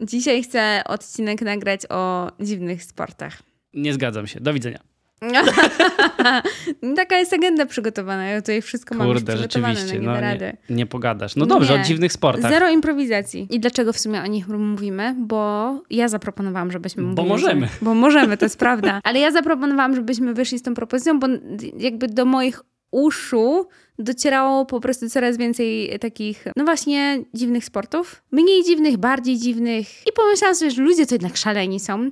Dzisiaj chcę odcinek nagrać o dziwnych sportach. Nie zgadzam się. Do widzenia. Taka jest agenda przygotowana. Ja tutaj wszystko mam już Kurde, przygotowane, rzeczywiście. no, nie No, nie, nie pogadasz. No dobrze, Nie. o dziwnych sportach. Zero improwizacji. I dlaczego w sumie o nich mówimy? Bo ja zaproponowałam, żebyśmy Bo mówili. możemy. że- Bo możemy, to jest prawda. Ale ja zaproponowałam, żebyśmy wyszli z tą propozycją, bo jakby do moich uszu docierało po prostu coraz więcej takich, no właśnie, dziwnych sportów. Mniej dziwnych, bardziej dziwnych. I pomyślałam sobie, że ludzie to jednak szaleni są.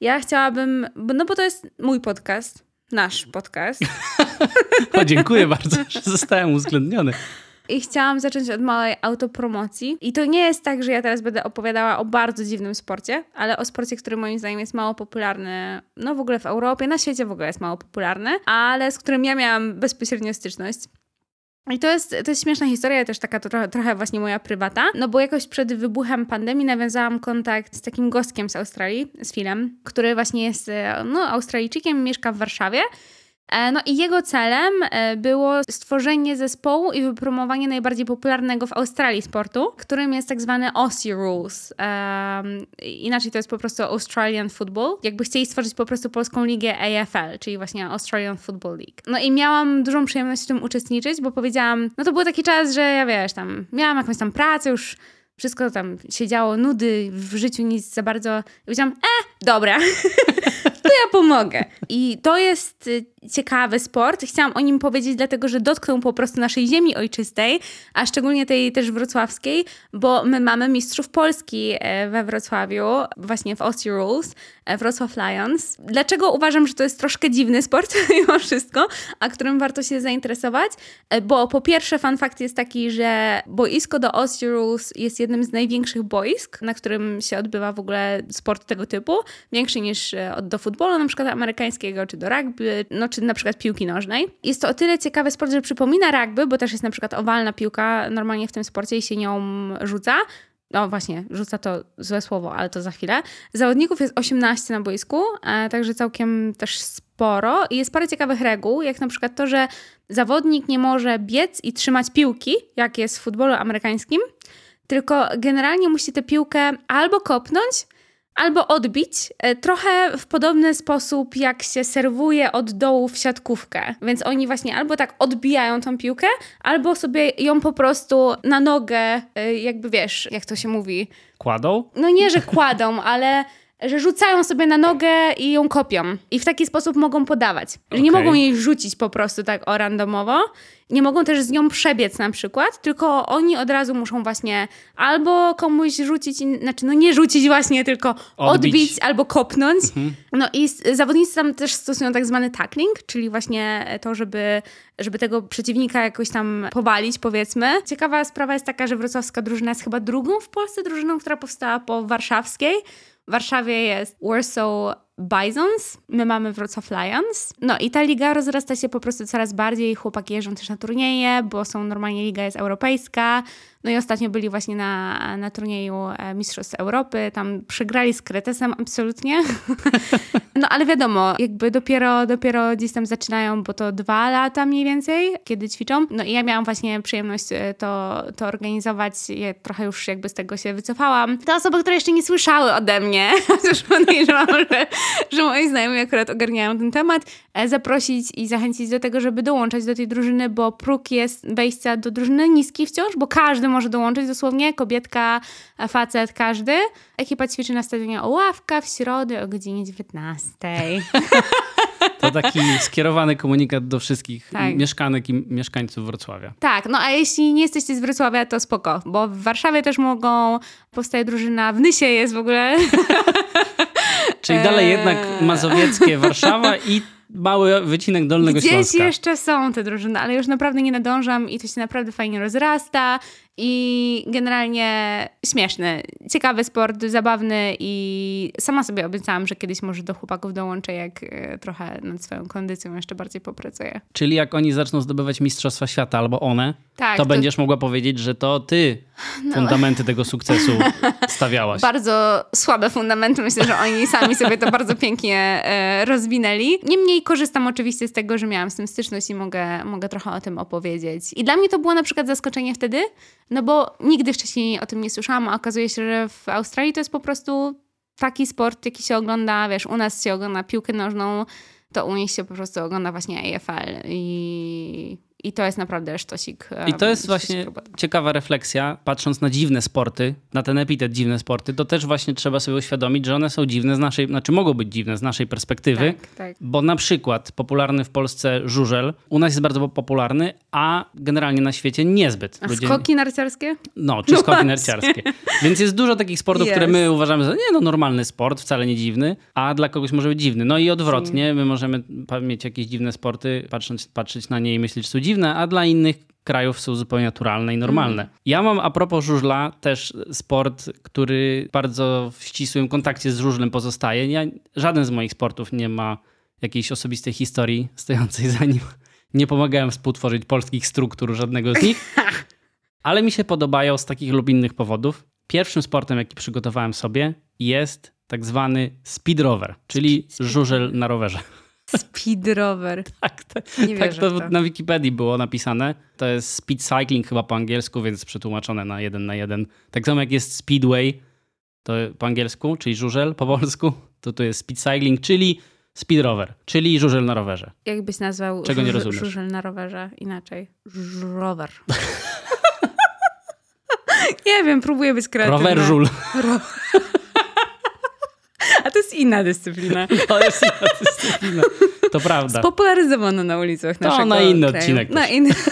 Ja chciałabym, no bo to jest mój podcast, nasz podcast. O, dziękuję bardzo, że zostałem uwzględniony. I chciałam zacząć od małej autopromocji. I to nie jest tak, że ja teraz będę opowiadała o bardzo dziwnym sporcie, ale o sporcie, który moim zdaniem jest mało popularny, no w ogóle w Europie, na świecie w ogóle jest mało popularny, ale z którym ja miałam bezpośrednio styczność. I to jest, to jest śmieszna historia, też taka trochę, trochę właśnie moja prywata, no bo jakoś przed wybuchem pandemii nawiązałam kontakt z takim gostkiem z Australii, z Filem, który właśnie jest e, no, Australijczykiem, mieszka w Warszawie. E, No i jego celem e, było stworzenie zespołu i wypromowanie najbardziej popularnego w Australii sportu, którym jest tak zwany Aussie Rules. Em, inaczej to jest po prostu Australian Football. Jakby chcieli stworzyć po prostu polską ligę AFL, czyli właśnie Australian Football League. No i miałam dużą przyjemność w tym uczestniczyć, bo powiedziałam, no to był taki czas, że ja wiesz, tam miałam jakąś tam pracę, już wszystko tam się działo, nudy, w życiu nic za bardzo. I powiedziałam, e, dobra, to ja pomogę. I to jest y, ciekawy sport. Chciałam o nim powiedzieć, dlatego że dotknął po prostu naszej ziemi ojczystej, a szczególnie tej też wrocławskiej, bo my mamy mistrzów Polski e, we Wrocławiu, właśnie w Aussie Rules, e, Wrocław Lions. Dlaczego uważam, że to jest troszkę dziwny sport mimo wszystko, a którym warto się zainteresować? E, Bo po pierwsze, fun fact jest taki, że boisko do Aussie Rules jest jednym z największych boisk, na którym się odbywa w ogóle sport tego typu. Większy niż e, do futbolu, na przykład amerykańskiego, czy do rugby, no czy na przykład piłki nożnej. Jest to o tyle ciekawy sport, że przypomina rugby, bo też jest na przykład owalna piłka normalnie w tym sporcie i się nią rzuca. No właśnie, rzuca to złe słowo, ale to za chwilę. Zawodników jest 18 na boisku, e, także całkiem też sporo. I jest parę ciekawych reguł, jak na przykład to, że zawodnik nie może biec i trzymać piłki, jak jest w futbolu amerykańskim, tylko generalnie musi tę piłkę albo kopnąć, albo odbić, e, trochę w podobny sposób, jak się serwuje od dołu w siatkówkę. Więc oni właśnie albo tak odbijają tą piłkę, albo sobie ją po prostu na nogę, e, jakby wiesz, jak to się mówi. Kładą? No nie, że kładą, ale że rzucają sobie na nogę i ją kopią. I w taki sposób mogą podawać. Że nie Okej. mogą jej rzucić po prostu tak o randomowo. Nie mogą też z nią przebiec na przykład, tylko oni od razu muszą właśnie albo komuś rzucić, znaczy no nie rzucić właśnie, tylko odbić, Odbić. albo kopnąć. No i zawodnicy tam też stosują tak zwany tackling, czyli właśnie to, żeby, żeby tego przeciwnika jakoś tam powalić, powiedzmy. Ciekawa sprawa jest taka, że wrocławska drużyna jest chyba drugą w Polsce drużyną, która powstała po warszawskiej. W Warszawie jest Warsaw Bisons, my mamy Wrocław Lions. No i ta liga rozrasta się po prostu coraz bardziej. Chłopaki jeżdżą też na turnieje, bo są normalnie liga jest europejska. No i ostatnio byli właśnie na, na turnieju e, Mistrzostw Europy. Tam przegrali z Kretesem absolutnie. No ale wiadomo, jakby dopiero, dopiero gdzieś tam zaczynają, bo to dwa lata mniej więcej, kiedy ćwiczą. No i ja miałam właśnie przyjemność e, to, to organizować. Ja trochę już jakby z tego się wycofałam. Te osoby, które jeszcze nie słyszały ode mnie, chociaż podejrzewam, że, że moi znajomi akurat ogarniają ten temat, e, zaprosić i zachęcić do tego, żeby dołączać do tej drużyny, bo próg jest wejścia do drużyny niski wciąż, bo każdy może dołączyć dosłownie, kobietka, e, facet, każdy. Ekipa ćwiczy na stadionie Oławka w środę o godzinie 19. To taki skierowany komunikat do wszystkich Tak. mieszkanek i mieszkańców Wrocławia. Tak, no a jeśli nie jesteście z Wrocławia, to spoko, bo w Warszawie też mogą, powstaje drużyna, w Nysie jest w ogóle. Czyli dalej Eee. jednak mazowieckie Warszawa i mały wycinek Dolnego Gdzieś Śląska. jeszcze są te drużyny, ale już naprawdę nie nadążam i to się naprawdę fajnie rozrasta i generalnie śmieszny, ciekawy sport, zabawny i sama sobie obiecałam, że kiedyś może do chłopaków dołączę, jak e, trochę nad swoją kondycją jeszcze bardziej popracuję. Czyli jak oni zaczną zdobywać Mistrzostwa Świata albo one, Tak, to, to- będziesz mogła powiedzieć, że to ty fundamenty tego sukcesu stawiałaś. Bardzo słabe fundamenty. Myślę, że oni sami sobie to bardzo pięknie e, rozwinęli. Niemniej korzystam oczywiście z tego, że miałam z tym styczność i mogę, mogę trochę o tym opowiedzieć. I dla mnie to było na przykład zaskoczenie wtedy, no bo nigdy wcześniej o tym nie słyszałam, a okazuje się, że w Australii to jest po prostu taki sport, jaki się ogląda, wiesz, u nas się ogląda piłkę nożną, to u nich się po prostu ogląda właśnie AFL i, i to jest naprawdę sztosik. I to jest właśnie robota. ciekawa refleksja, patrząc na dziwne sporty, na ten epitet dziwne sporty, to też właśnie trzeba sobie uświadomić, że one są dziwne z naszej, znaczy mogą być dziwne z naszej perspektywy, Tak, tak. bo na przykład popularny w Polsce żużel u nas jest bardzo popularny, a generalnie na świecie niezbyt. A Ludzie- skoki narciarskie? No, czy No skoki właśnie. narciarskie. Więc jest dużo takich sportów, które Jest. my uważamy za nie no, normalny sport, wcale nie dziwny, a dla kogoś może być dziwny. No i odwrotnie, my możemy mieć jakieś dziwne sporty, patrząc, patrzeć na nie i myśleć, że są dziwne, a dla innych krajów są zupełnie naturalne i normalne. Mm. Ja mam a propos żużla też sport, który bardzo w ścisłym kontakcie z żużlem pozostaje. Ja, żaden z moich sportów nie ma jakiejś osobistej historii stojącej za nim. Nie pomagałem współtworzyć polskich struktur żadnego z nich. Ale mi się podobają z takich lub innych powodów. Pierwszym sportem, jaki przygotowałem sobie, jest tak zwany speed rower, czyli żużel na rowerze. Speed rower. Tak, to, Nie tak to to. na Wikipedii było napisane. To jest speed cycling chyba po angielsku, więc przetłumaczone na jeden na jeden. Tak samo jak jest speedway, to po angielsku, czyli żużel po polsku, to tu jest speed cycling, czyli speed rower, czyli żużel na rowerze. Jakbyś nazwał Czego nie rozumiesz? żużel na rowerze inaczej? Rower. nie wiem, próbuję być kreatywna. Rower żul. A to jest inna dyscyplina. To jest inna dyscyplina. To prawda. Spopularyzowano na ulicach To naszego na inny kraju. odcinek Na inny.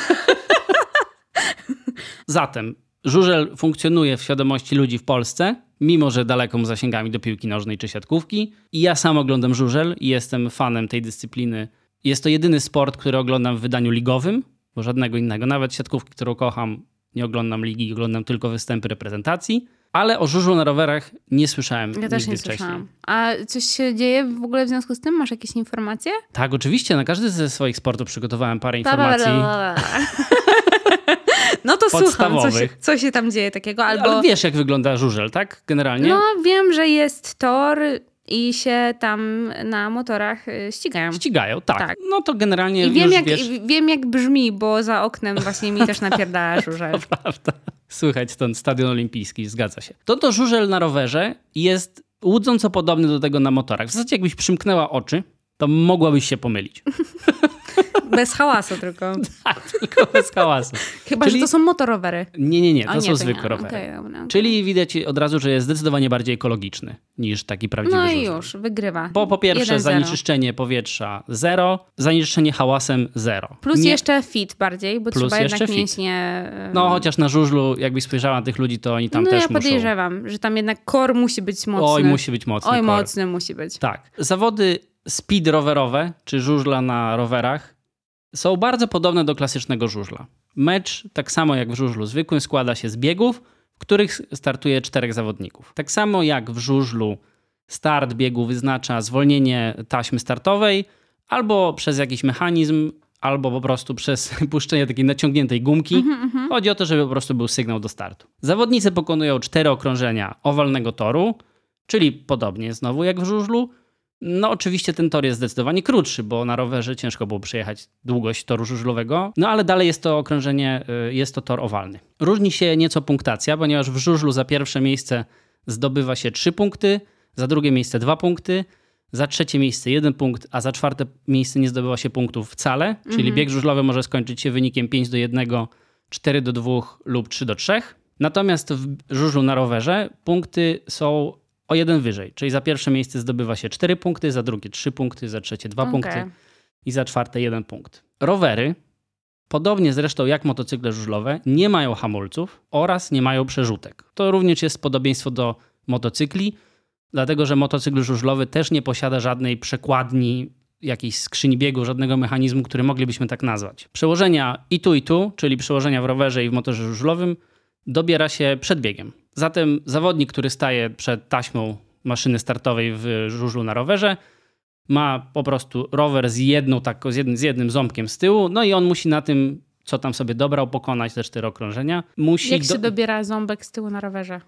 Zatem żużel funkcjonuje w świadomości ludzi w Polsce, mimo że daleko mu zasięgami do piłki nożnej czy siatkówki. I ja sam oglądam żużel i jestem fanem tej dyscypliny. Jest to jedyny sport, który oglądam w wydaniu ligowym, bo żadnego innego. Nawet siatkówki, którą kocham, nie oglądam ligi, oglądam tylko występy reprezentacji. Ale o żużlu na rowerach nie słyszałem Ja też nie wcześniej. słyszałam. A coś się dzieje w ogóle w związku z tym? Masz jakieś informacje? Tak, oczywiście. Na każdy ze swoich sportów przygotowałem parę informacji. No to słucham, co się, co się tam dzieje takiego. Albo... Ale wiesz, jak wygląda żużel, tak? Generalnie? No, wiem, że jest tor i się tam na motorach y, ścigają. Ścigają, tak. Tak. No to generalnie I wiem jak, wiesz... wiem, jak brzmi, bo za oknem właśnie mi też napierdala żużel. Prawda. Słychać stąd Stadion Olimpijski, zgadza się. To to żużel na rowerze jest łudząco podobny do tego na motorach. W zasadzie jakbyś przymknęła oczy, to mogłabyś się pomylić. Bez hałasu tylko. Tak, tylko bez hałasu. Chyba, Czyli- że to są motorowery. Nie, nie, nie, to są nie, zwykłe nie. rowery. Okej, dobra, okej. Czyli widać od razu, że jest zdecydowanie bardziej ekologiczny niż taki prawdziwy No i już, wygrywa. Bo po pierwsze 1-0. zanieczyszczenie powietrza zero, zanieczyszczenie hałasem zero. Plus Nie- jeszcze fit bardziej, bo Plus trzeba jednak fit. mięśnie... No chociaż na żużlu, jakbyś spojrzała na tych ludzi, to oni tam no też ja muszą... podejrzewam, że tam jednak kor musi być mocny. Oj, musi być mocny Oj, kor. mocny musi być. Tak. Zawody speed rowerowe, czy żużla na rowerach, są bardzo podobne do klasycznego żużla. Mecz, tak samo jak w żużlu zwykłym, składa się z biegów, w których startuje czterech zawodników. Tak samo jak w żużlu start biegu wyznacza zwolnienie taśmy startowej, albo przez jakiś mechanizm, albo po prostu przez puszczenie takiej naciągniętej gumki. Chodzi o to, żeby po prostu był sygnał do startu. Zawodnicy pokonują cztery okrążenia owalnego toru, czyli podobnie znowu jak w żużlu. No oczywiście ten tor jest zdecydowanie krótszy, bo na rowerze ciężko było przejechać długość toru żużlowego, no ale dalej jest to okrążenie, y, jest to tor owalny. Różni się nieco punktacja, ponieważ w żużlu za pierwsze miejsce zdobywa się 3 punkty, za drugie miejsce 2 punkty, za trzecie miejsce 1 punkt, a za czwarte miejsce nie zdobywa się punktów wcale, czyli bieg żużlowy może skończyć się wynikiem 5 do 1, 4 do 2 lub 3 do 3. Natomiast w żużlu na rowerze punkty są o jeden wyżej, czyli za pierwsze miejsce zdobywa się 4 punkty, za drugie 3 punkty, za trzecie 2 Okej. punkty i za czwarte 1 punkt. Rowery, podobnie zresztą jak motocykle żużlowe, nie mają hamulców oraz nie mają przerzutek. To również jest podobieństwo do motocykli, dlatego że motocykl żużlowy też nie posiada żadnej przekładni, jakiejś skrzyni biegu, żadnego mechanizmu, który moglibyśmy tak nazwać. Przełożenia i tu i tu, czyli przełożenia w rowerze i w motorze żużlowym, dobiera się przed biegiem. Zatem zawodnik, który staje przed taśmą maszyny startowej w żużlu na rowerze, ma po prostu rower z jedną taką, z jednym, z jednym ząbkiem z tyłu, no i on musi na tym, co tam sobie dobrał, pokonać te cztery okrążenia. Musi Jak się dobiera ząbek z tyłu na rowerze?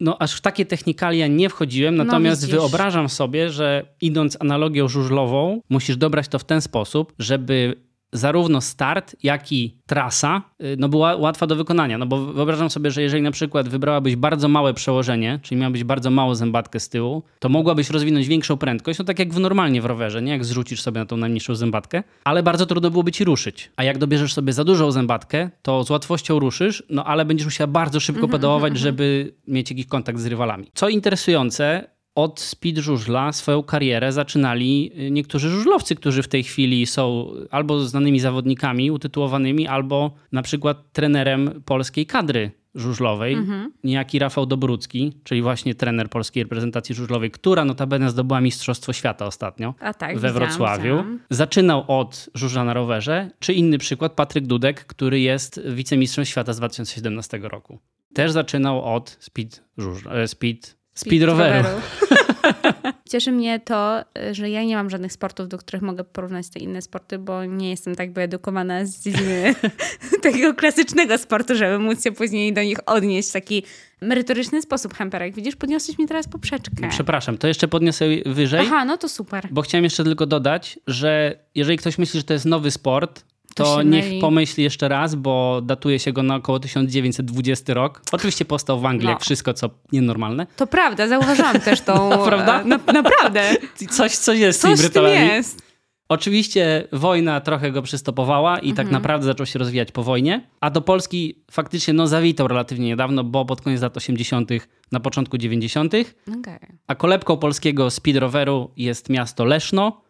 No, aż w takie technikalia nie wchodziłem, No, natomiast widzisz. wyobrażam sobie, że idąc analogią żużlową, musisz dobrać to w ten sposób, żeby zarówno start, jak i trasa y, no, była łatwa do wykonania. No bo wyobrażam sobie, że jeżeli na przykład wybrałabyś bardzo małe przełożenie, czyli miałabyś bardzo małą zębatkę z tyłu, to mogłabyś rozwinąć większą prędkość, no tak jak w normalnie w rowerze, nie? Jak zrzucisz sobie na tą najmniejszą zębatkę, ale bardzo trudno byłoby ci ruszyć. A jak dobierzesz sobie za dużą zębatkę, to z łatwością ruszysz, no ale będziesz musiała bardzo szybko pedałować, żeby mieć jakiś kontakt z rywalami. Co interesujące, od speed żużla swoją karierę zaczynali y, niektórzy żużlowcy, którzy w tej chwili są albo znanymi zawodnikami utytułowanymi, albo na przykład trenerem polskiej kadry żużlowej, niejaki Rafał Dobrucki, czyli właśnie trener polskiej reprezentacji żużlowej, która notabene zdobyła Mistrzostwo Świata ostatnio tak, we Wrocławiu. widziałam. Zaczynał od żużla na rowerze, czy inny przykład Patryk Dudek, który jest wicemistrzem świata z 2017 roku. Też zaczynał od speed żużla, e, speed, speed, roweru. Cieszy mnie to, że ja nie mam żadnych sportów, do których mogę porównać te inne sporty, bo nie jestem tak wyedukowana z dziedziny takiego klasycznego sportu, żeby móc się później do nich odnieść w taki merytoryczny sposób. Hemperek, widzisz, podniosłeś mi teraz poprzeczkę. Przepraszam, to jeszcze podniosę wyżej, Aha, no to super. bo chciałem jeszcze tylko dodać, że jeżeli ktoś myśli, że to jest nowy sport, To się niech pomyśli jeszcze raz, bo datuje się go na około 1920 rok. Oczywiście powstał w Anglii, No. jak wszystko, co nienormalne. To prawda, zauważyłam też tą... Prawda? e, Na, naprawdę. Coś, coś jest z tymi Coś w tym Brytolami. jest. Oczywiście wojna trochę go przystopowała i Mhm. tak naprawdę zaczął się rozwijać po wojnie, a do Polski faktycznie no, zawitał relatywnie niedawno, bo pod koniec lat 80., na początku 90., Okej. a kolebką polskiego speed roweru jest miasto Leszno,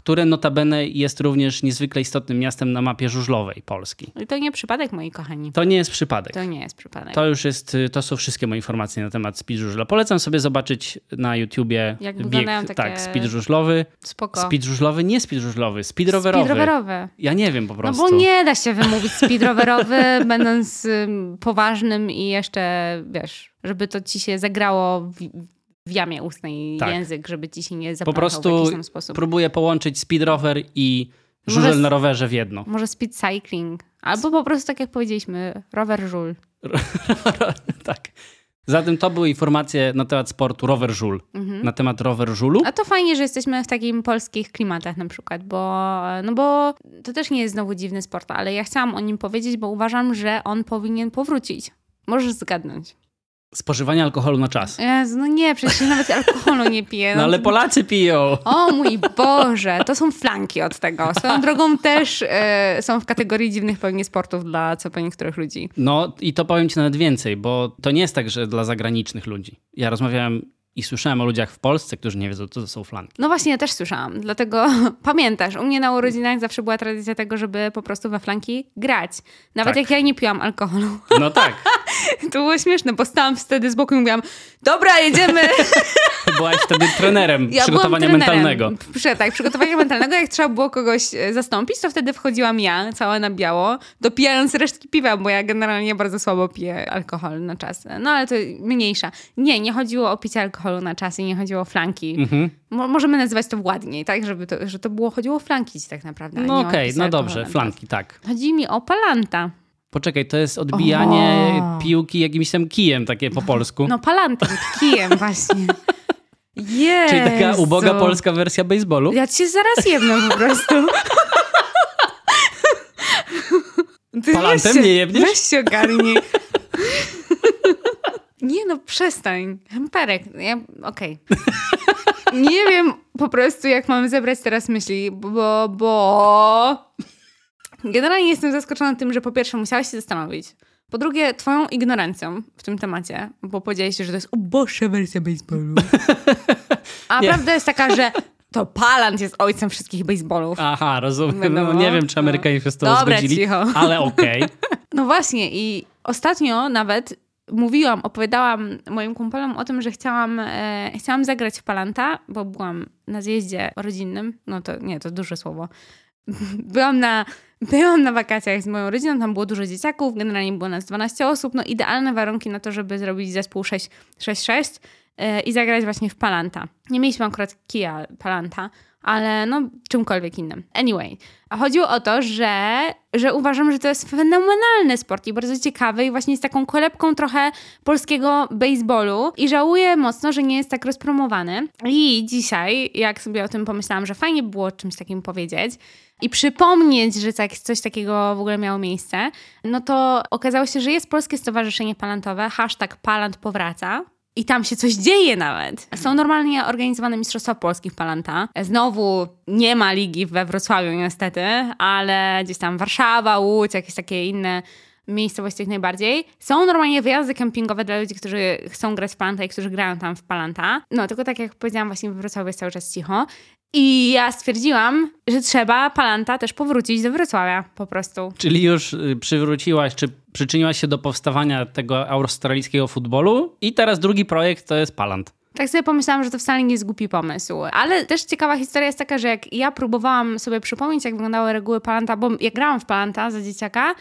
które notabene jest również niezwykle istotnym miastem na mapie żużlowej Polski. I to nie przypadek, moi kochani. To nie jest przypadek. To nie jest przypadek. To już jest, to są wszystkie moje informacje na temat speed żużla. Polecam sobie zobaczyć na YouTubie Jak bieg, takie- tak, speed żużlowy. Spoko. Speed żużlowy, nie speed żużlowy, speed rowerowy. Speed rowerowy. Ja nie wiem po No prostu. bo nie da się wymówić speed rowerowy, będąc ym, poważnym i jeszcze, wiesz, żeby to ci się zagrało w, w jamie ustnej Tak. język, żeby ci się nie Po zaplątał w prostu jakiś tam sposób. próbuję połączyć speed rower i Może żużel s- na rowerze w jedno. Może speed cycling. Albo po prostu, tak jak powiedzieliśmy, rower żul. tak. Zatem to były informacje na temat sportu rower żul. Na temat rower żulu. Mhm. A to fajnie, że jesteśmy w takim polskich klimatach na przykład, bo, no bo to też nie jest znowu dziwny sport, ale ja chciałam o nim powiedzieć, bo uważam, że on powinien powrócić. Możesz zgadnąć. Spożywanie alkoholu na czas. Jezu, no nie, przecież ja nawet alkoholu nie piję. No ale Polacy piją. O mój Boże, to są flanki od tego. Swoją drogą też e, są w kategorii dziwnych pewnie sportów dla co po niektórych ludzi. No i to powiem ci nawet więcej, bo to nie jest tak, że dla zagranicznych ludzi. Ja rozmawiałem i słyszałem o ludziach w Polsce, którzy nie wiedzą, co to są flanki. No właśnie, ja też słyszałam, dlatego pamiętasz, u mnie na urodzinach zawsze była tradycja tego, żeby po prostu we flanki grać. Nawet Tak. jak ja nie piłam alkoholu. No tak. To było śmieszne, bo stałam wtedy z boku i mówiłam, dobra, jedziemy. Byłaś wtedy trenerem Ja przygotowania trenerem. mentalnego. Prze- tak, przygotowania mentalnego. Jak trzeba było kogoś e, zastąpić, to wtedy wchodziłam ja, cała na biało, dopijając resztki piwa, bo ja generalnie bardzo słabo piję alkohol na czas. No ale to mniejsza. Nie, nie chodziło o picie alkoholu na czas i nie chodziło o flanki. Mhm. Mo- możemy nazywać to ładniej, tak? Żeby to, że to było, chodziło o flanki tak naprawdę. No okej, picie no dobrze, flanki, tak. Chodzi mi o palanta. Poczekaj, to jest odbijanie O. piłki jakimś tam kijem, takie po polsku. No palantem, kijem właśnie. Jezu. Czyli taka uboga polska wersja baseballu. Ja cię zaraz jedno po prostu. Ty Palantem się- nie jebniesz? Weź się ogarnij. Nie no, przestań. Hemperek. Ja, Okej. Nie wiem po prostu, jak mam zebrać teraz myśli, bo, bo... Generalnie jestem zaskoczona tym, że po pierwsze musiałaś się zastanowić. Po drugie, twoją ignorancją w tym temacie, bo powiedziałeś, że to jest uboższa wersja baseballu. A Nie. prawda jest taka, że to Palant jest ojcem wszystkich baseballów. Aha, rozumiem. No, nie wiem, czy Amerykanie się z tym Dobra, zgodzili, cicho. ale okej. No właśnie i ostatnio nawet mówiłam, opowiadałam moim kumplom o tym, że chciałam, e, chciałam zagrać w Palanta, bo byłam na zjeździe rodzinnym. No to nie, to duże słowo. Byłam na byłam na wakacjach z moją rodziną, tam było dużo dzieciaków, generalnie było nas 12 osób, no idealne warunki na to, żeby zrobić zespół 6-6 yy, i zagrać właśnie w Palanta. Nie mieliśmy akurat kija Palanta, ale no czymkolwiek innym. Anyway, a chodziło o to, że, że uważam, że to jest fenomenalny sport i bardzo ciekawy i właśnie z taką kolebką trochę polskiego baseballu i żałuję mocno, że nie jest tak rozpromowany. I dzisiaj, jak sobie o tym pomyślałam, że fajnie było czymś takim powiedzieć, i przypomnieć, że tak, coś takiego w ogóle miało miejsce, no to okazało się, że jest Polskie Stowarzyszenie Palantowe, hashtag Palant powraca. I tam się coś dzieje nawet. Są normalnie organizowane Mistrzostwa Polski w Palanta. Znowu nie ma ligi we Wrocławiu niestety, ale gdzieś tam Warszawa, Łódź, jakieś takie inne miejscowości jak najbardziej. Są normalnie wyjazdy kempingowe dla ludzi, którzy chcą grać w Palanta i którzy grają tam w Palanta. No, tylko tak jak powiedziałam, właśnie w Wrocławiu jest cały czas cicho. I ja stwierdziłam, że trzeba Palanta też powrócić do Wrocławia po prostu. Czyli już y, przywróciłaś, czy przyczyniłaś się do powstawania tego australijskiego futbolu i teraz drugi projekt to jest Palant. Tak sobie pomyślałam, że to wcale nie jest głupi pomysł. Ale też ciekawa historia jest taka, że jak ja próbowałam sobie przypomnieć, jak wyglądały reguły Palanta, bo jak grałam w Palanta za dzieciaka,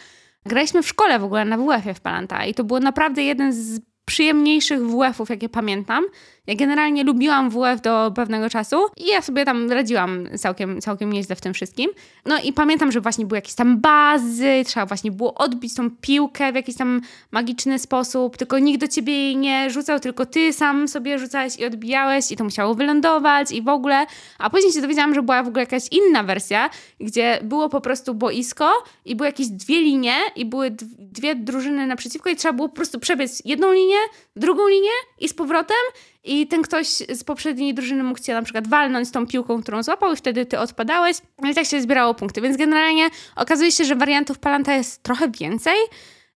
graliśmy w szkole w ogóle na WF-ie w Palanta i to był naprawdę jeden z przyjemniejszych WF-ów, jakie pamiętam. Ja generalnie lubiłam WF do pewnego czasu i ja sobie tam radziłam całkiem, całkiem nieźle w tym wszystkim. No i pamiętam, że właśnie były jakieś tam bazy, trzeba właśnie było odbić tą piłkę w jakiś tam magiczny sposób, tylko nikt do ciebie jej nie rzucał, tylko ty sam sobie rzucałeś i odbijałeś i to musiało wylądować i w ogóle. A później się dowiedziałam, że była w ogóle jakaś inna wersja, gdzie było po prostu boisko i były jakieś dwie linie i były dwie drużyny naprzeciwko i trzeba było po prostu przebiec jedną linię, drugą linię i z powrotem i ten ktoś z poprzedniej drużyny mógł cię na przykład walnąć tą piłką, którą złapał i wtedy ty odpadałeś. No i tak się zbierało punkty. Więc generalnie okazuje się, że wariantów Palanta jest trochę więcej.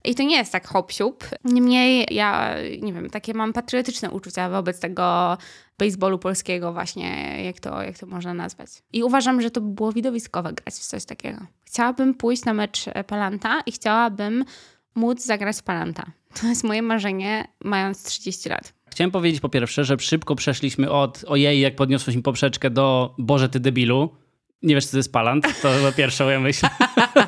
I to nie jest tak hop -siup. Niemniej ja, nie wiem, takie mam patriotyczne uczucia wobec tego baseballu polskiego właśnie, jak to, jak to można nazwać. I uważam, że to by było widowiskowe grać w coś takiego. Chciałabym pójść na mecz Palanta i chciałabym móc zagrać Palanta. To jest moje marzenie, mając 30 lat. Chciałem powiedzieć po pierwsze, że szybko przeszliśmy od ojej, jak podniosłeś mi poprzeczkę do Boże, ty debilu. Nie wiesz, co to jest palant? To była pierwsza moja myśl.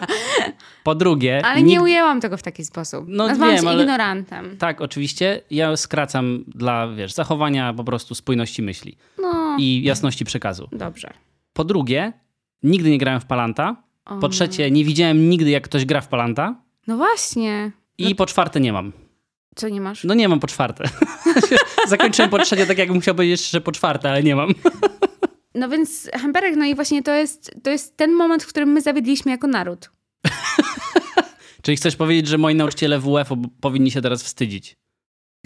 po drugie... Ale nie ujęłam tego w taki sposób. No Nazwałam wiem, ale... ignorantem. Tak, oczywiście. Ja skracam dla, wiesz, zachowania po prostu spójności myśli. No. I jasności przekazu. Dobrze. Po drugie, nigdy nie grałem w palanta. Po trzecie, nie widziałem nigdy, jak ktoś gra w palanta. No właśnie. I no... po czwarte nie mam. Co nie masz? No nie mam po czwarte. Zakończyłem po trzecie tak, jakbym chciał powiedzieć jeszcze po czwarte, ale nie mam. no więc Hamperek, no i właśnie to jest, to jest ten moment, w którym my zawiedliśmy jako naród. Czyli chcesz powiedzieć, że moi nauczyciele WF powinni się teraz wstydzić?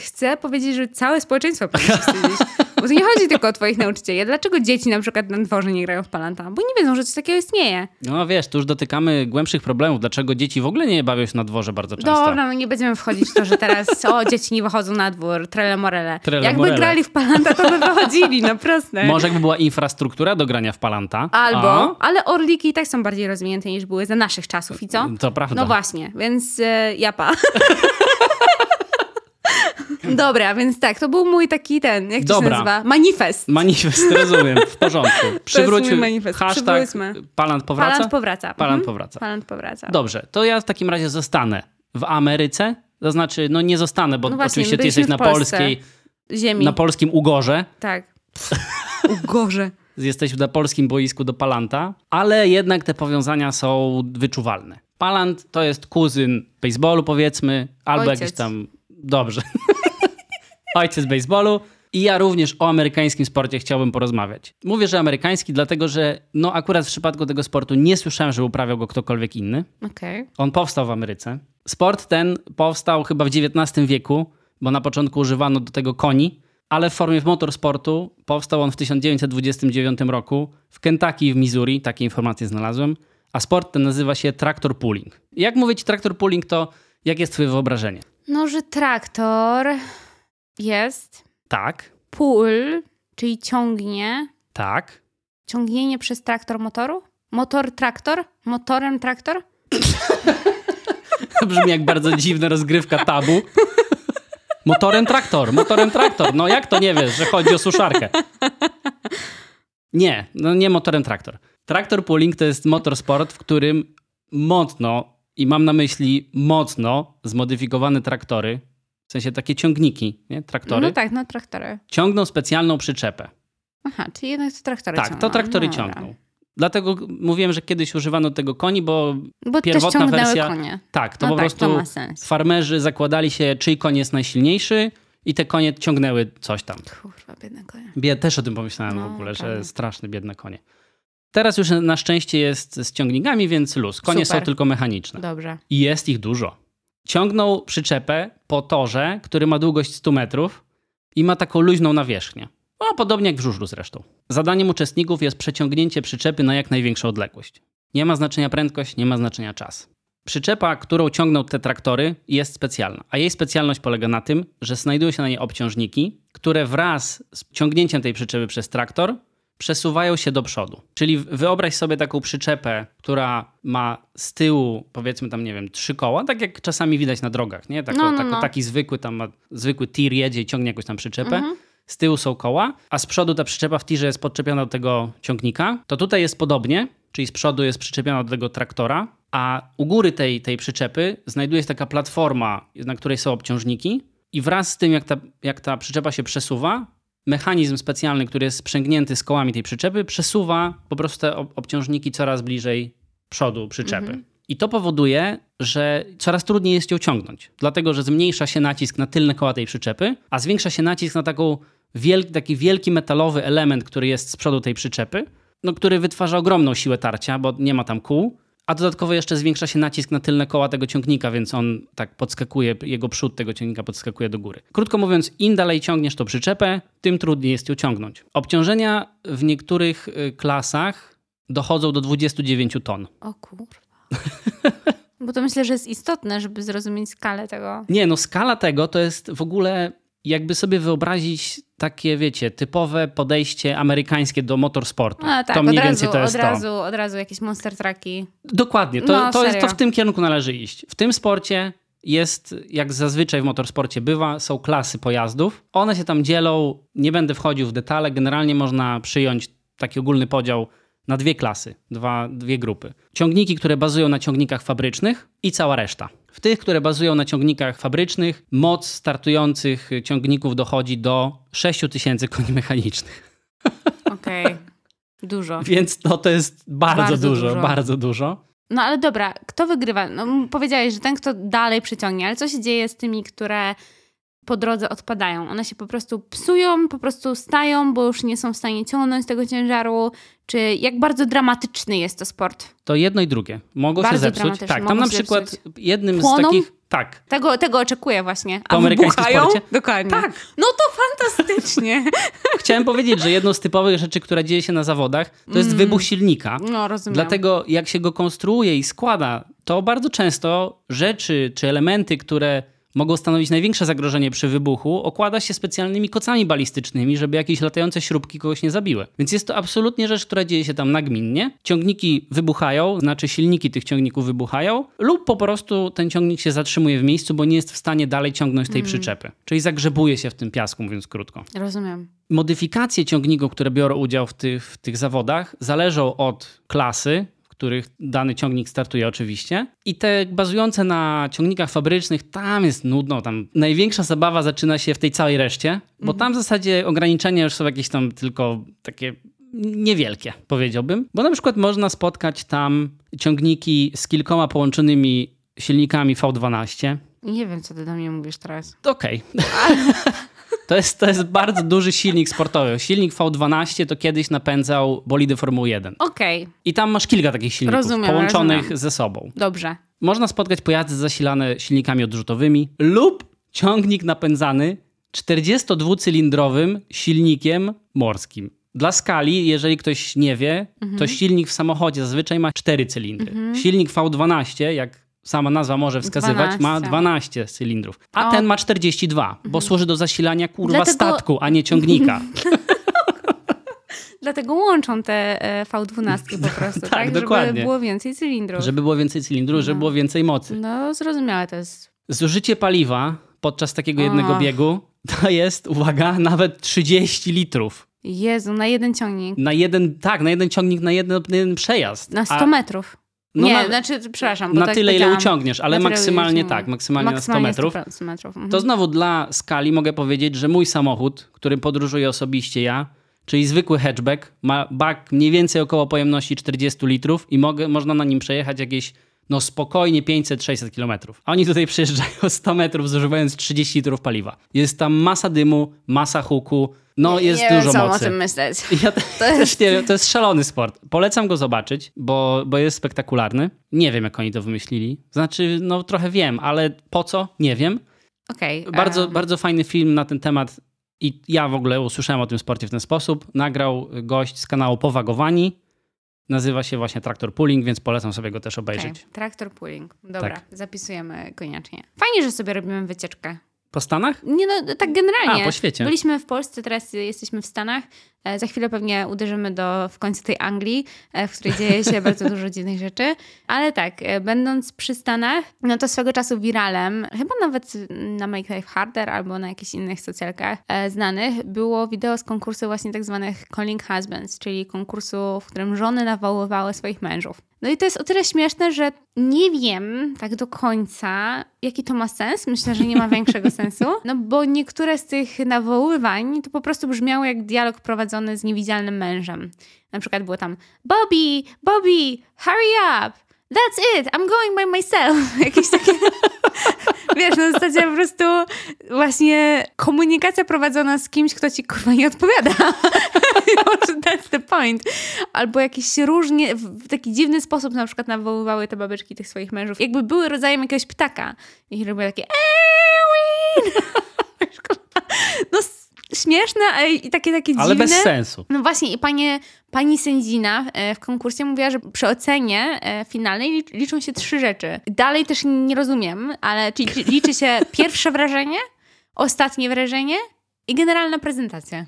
Chcę powiedzieć, że całe społeczeństwo powinno się wstydzić. Bo to nie chodzi tylko o twoich nauczycieli. Dlaczego dzieci na przykład na dworze nie grają w palanta? Bo nie wiedzą, że coś takiego istnieje. No wiesz, tu już dotykamy głębszych problemów. Dlaczego dzieci w ogóle nie bawią się na dworze bardzo często? Dobra, no nie będziemy wchodzić w to, że teraz o, dzieci nie wychodzą na dwór, trele morele. Trele Jakby morele. grali w palanta, to by wychodzili, no proste. Może jakby była infrastruktura do grania w palanta. Albo, ale orliki i tak są bardziej rozwinięte niż były za naszych czasów i co? To prawda. No właśnie, więc e, japa. Dobra, więc tak, to był mój taki ten, jak to Dobra. się nazywa? Manifest. Manifest, rozumiem, w porządku. Przywrócił manifest. hashtag Palant powraca? Palant powraca. Palant mhm. powraca. Palant powraca. Dobrze, to ja w takim razie zostanę w Ameryce. To znaczy, no nie zostanę, bo no właśnie, oczywiście ty jesteś na polskiej ziemi. Na polskim Ugorze. Tak. Ugorze. Jesteś na polskim boisku do Palanta, ale jednak te powiązania są wyczuwalne. Palant to jest kuzyn baseballu, powiedzmy, albo Ojciec. jakiś tam. Dobrze. ojciec baseballu. I ja również o amerykańskim sporcie chciałbym porozmawiać. Mówię, że amerykański, dlatego że no akurat w przypadku tego sportu nie słyszałem, że uprawiał go ktokolwiek inny. Okay. On powstał w Ameryce. Sport ten powstał chyba w XIX wieku, bo na początku używano do tego koni, ale w formie motorsportu powstał on w 1929 roku w Kentucky i w Missouri, takie informacje znalazłem, a sport ten nazywa się traktor pulling. Jak mówić traktor pulling, to jak jest twoje wyobrażenie? No, że traktor jest. Tak. Pull, czyli ciągnie. Tak. Ciągnienie przez traktor motoru? Motor traktor? Motorem traktor? To brzmi jak bardzo dziwna rozgrywka tabu. Motorem traktor, motorem traktor. No jak to nie wiesz, że chodzi o suszarkę? Nie, no nie motorem traktor. Traktor pulling to jest motorsport, w którym mocno, i mam na myśli mocno zmodyfikowane traktory, w sensie takie ciągniki, nie? traktory, No tak, no traktory. ciągną specjalną przyczepę. Aha, czyli jednak to traktory Tak, ciągną. to traktory No dobra. ciągną. Dlatego mówiłem, że kiedyś używano tego koni, bo Bo Pierwotna wersja- konie. tak, to no po tak, prostu to farmerzy zakładali się, czyj koń jest najsilniejszy i te konie ciągnęły coś tam. Kurwa, biedne konie. Bied, też o tym pomyślałem No, w ogóle, okej. że straszne, biedne konie. Teraz już na szczęście jest z ciągnikami, więc luz. Konie Super. są tylko mechaniczne. Dobrze. I jest ich dużo. Ciągną przyczepę po torze, który ma długość 100 metrów i ma taką luźną nawierzchnię. No, podobnie jak w żużlu zresztą. Zadaniem uczestników jest przeciągnięcie przyczepy na jak największą odległość. Nie ma znaczenia prędkość, nie ma znaczenia czas. Przyczepa, którą ciągną te traktory, jest specjalna, a jej specjalność polega na tym, że znajdują się na niej obciążniki, które wraz z ciągnięciem tej przyczepy przez traktor przesuwają się do przodu. Czyli wyobraź sobie taką przyczepę, która ma z tyłu, powiedzmy tam, nie wiem, trzy koła, tak jak czasami widać na drogach, nie? Tako, No, no, tako, no. Taki zwykły tam ma, zwykły tir jedzie i ciągnie jakąś tam przyczepę. Mhm. Z tyłu są koła, a z przodu ta przyczepa w tirze jest podczepiona do tego ciągnika. To tutaj jest podobnie, czyli z przodu jest przyczepiona do tego traktora, a u góry tej, tej przyczepy znajduje się taka platforma, na której są obciążniki i wraz z tym, jak ta, jak ta przyczepa się przesuwa, mechanizm specjalny, który jest sprzęgnięty z kołami tej przyczepy, przesuwa po prostu te ob- obciążniki coraz bliżej przodu przyczepy. Mhm. I to powoduje, że coraz trudniej jest ją ciągnąć, dlatego że zmniejsza się nacisk na tylne koła tej przyczepy, a zwiększa się nacisk na taką taki wielki metalowy element, który jest z przodu tej przyczepy, no, który wytwarza ogromną siłę tarcia, bo nie ma tam kół. A dodatkowo jeszcze zwiększa się nacisk na tylne koła tego ciągnika, więc on tak podskakuje, jego przód tego ciągnika podskakuje do góry. Krótko mówiąc, im dalej ciągniesz tą przyczepę, tym trudniej jest ją ciągnąć. Obciążenia w niektórych y, klasach dochodzą do 29 ton. O kurwa. Bo to myślę, że jest istotne, żeby zrozumieć skalę tego. Nie, no skala tego to jest w ogóle jakby sobie wyobrazić takie, wiecie, typowe podejście amerykańskie do motorsportu. A tak, to mniej od, razu, więcej to jest od, to. razu, od razu jakieś monster trucki. Dokładnie, to, No, to, jest, to w tym kierunku należy iść. W tym sporcie jest, jak zazwyczaj w motorsporcie bywa, są klasy pojazdów. One się tam dzielą, nie będę wchodził w detale, generalnie można przyjąć taki ogólny podział na dwie klasy, dwa, dwie grupy. Ciągniki, które bazują na ciągnikach fabrycznych i cała reszta. W tych, które bazują na ciągnikach fabrycznych, moc startujących ciągników dochodzi do 6000 koni mechanicznych. Okej. Dużo. Więc no, to jest bardzo, Bardzo dużo, dużo. bardzo dużo. No ale dobra, kto wygrywa? No, powiedziałeś, że ten, kto dalej przyciągnie, ale co się dzieje z tymi, które po drodze odpadają? One się po prostu psują, po prostu stają, bo już nie są w stanie ciągnąć tego ciężaru? Czy jak bardzo dramatyczny jest to sport? To jedno i drugie. Mogą Bardzo się zepsuć. Tak, tam na przykład zepsuć. jednym Płoną? z takich. Tak. Tego, tego oczekuję właśnie. A amerykańskim wybuchają? Dokładnie. Tak. No to fantastycznie. Chciałem powiedzieć, że jedną z typowych rzeczy, która dzieje się na zawodach, to jest Mm. wybuch silnika. No rozumiem. Dlatego jak się go konstruuje i składa, to bardzo często rzeczy czy elementy, które mogą stanowić największe zagrożenie przy wybuchu, okłada się specjalnymi kocami balistycznymi, żeby jakieś latające śrubki kogoś nie zabiły. Więc jest to absolutnie rzecz, która dzieje się tam nagminnie. Ciągniki wybuchają, znaczy silniki tych ciągników wybuchają, lub po prostu ten ciągnik się zatrzymuje w miejscu, bo nie jest w stanie dalej ciągnąć tej przyczepy. Czyli zagrzebuje się w tym piasku, mówiąc krótko. Rozumiem. Modyfikacje ciągników, które biorą udział w tych, w tych zawodach, zależą od klasy, których dany ciągnik startuje oczywiście. I te bazujące na ciągnikach fabrycznych, tam jest nudno. Tam największa zabawa zaczyna się w tej całej reszcie, bo tam w zasadzie ograniczenia już są jakieś tam tylko takie niewielkie, powiedziałbym. Bo na przykład można spotkać tam ciągniki z kilkoma połączonymi silnikami V12, Nie wiem, co ty do mnie mówisz teraz. Okej. To jest, to jest bardzo duży silnik sportowy. Silnik V12 to kiedyś napędzał bolidy Formuły 1. Okej, I tam masz kilka takich silników Rozumiem, połączonych rozumiem. ze sobą. dobrze. Można spotkać pojazdy zasilane silnikami odrzutowymi lub ciągnik napędzany 42-cylindrowym silnikiem morskim. Dla skali, jeżeli ktoś nie wie, to silnik w samochodzie zazwyczaj ma 4 cylindry. Silnik V12, jak sama nazwa może wskazywać, ma 12. 12 cylindrów. A O. ten ma 42, bo służy do zasilania kurwa Dlatego- statku, a nie ciągnika. Dlatego łączą te e, V12 po prostu, tak? Tak, dokładnie. Żeby było więcej cylindrów. żeby było więcej cylindrów, żeby No. było więcej mocy. No, zrozumiałe to jest. Zużycie paliwa podczas takiego jednego Och. biegu to jest, uwaga, nawet 30 litrów. Jezu, na jeden ciągnik. Na jeden, tak, na jeden ciągnik, na jeden, na jeden przejazd. Na 100 A- metrów. No nie, na- znaczy, przepraszam. Na tak tyle, ile uciągniesz, ale maksymalnie tak, maksymalnie, Maksymalnie na 100 metrów. 100 metrów. Mhm. To znowu dla skali mogę powiedzieć, że mój samochód, którym podróżuję osobiście ja, czyli zwykły hatchback, ma bak mniej więcej około pojemności 40 litrów i mogę, można na nim przejechać jakieś no spokojnie 500-600 kilometrów. A oni tutaj przejeżdżają 100 metrów zużywając 30 litrów paliwa. Jest tam masa dymu, masa huku, no nie, jest nie dużo wiem, co mocy. o tym myśleć. Ja te- też nie wiem, to jest szalony sport. Polecam go zobaczyć, bo, bo jest spektakularny. Nie wiem, jak oni to wymyślili. Znaczy, no trochę wiem, ale po co? Nie wiem. Okej. Bardzo, em, bardzo fajny film na ten temat i ja w ogóle usłyszałem o tym sporcie w ten sposób. Nagrał gość z kanału Powagowani. Nazywa się właśnie Traktor Pulling, więc polecam sobie go też obejrzeć. okej. Traktor pooling. Dobra, Tak. zapisujemy koniecznie. Fajnie, że sobie robimy wycieczkę. Po Stanach? Nie no, tak generalnie. A, po świecie. Byliśmy w Polsce, teraz jesteśmy w Stanach. E, Za chwilę pewnie uderzymy do w końcu tej Anglii, e, w której dzieje się bardzo dużo dziwnych rzeczy. Ale tak, e, będąc przy Stanach, no to swego czasu wiralem, chyba nawet na Make Life Harder albo na jakichś innych socjalkach znanych, było wideo z konkursu właśnie tak zwanych Calling Husbands, czyli konkursu, w którym żony nawoływały swoich mężów. No i to jest o tyle śmieszne, że nie wiem tak do końca, jaki to ma sens. Myślę, że nie ma większego sensu. No bo niektóre z tych nawoływań to po prostu brzmiało jak dialog prowadzony z niewidzialnym mężem. Na przykład było tam Bobby, Bobby, hurry up! That's it, I'm going by myself. Jakieś takie... Wiesz, na zasadzie po prostu właśnie komunikacja prowadzona z kimś, kto ci kurwa nie odpowiada. That's the point. Albo jakieś różnie, w taki dziwny sposób na przykład nawoływały te babeczki tych swoich mężów. Jakby były rodzajem jakiegoś ptaka. I robiły takie Erwin! No śmieszne ale i takie, takie Ale dziwne. bez sensu. No właśnie, i panie, pani sędzina e, w konkursie mówiła, że przy ocenie e, finalnej licz- liczą się trzy rzeczy. Dalej też nie rozumiem, ale czy, czy liczy się pierwsze wrażenie, ostatnie wrażenie i generalna prezentacja.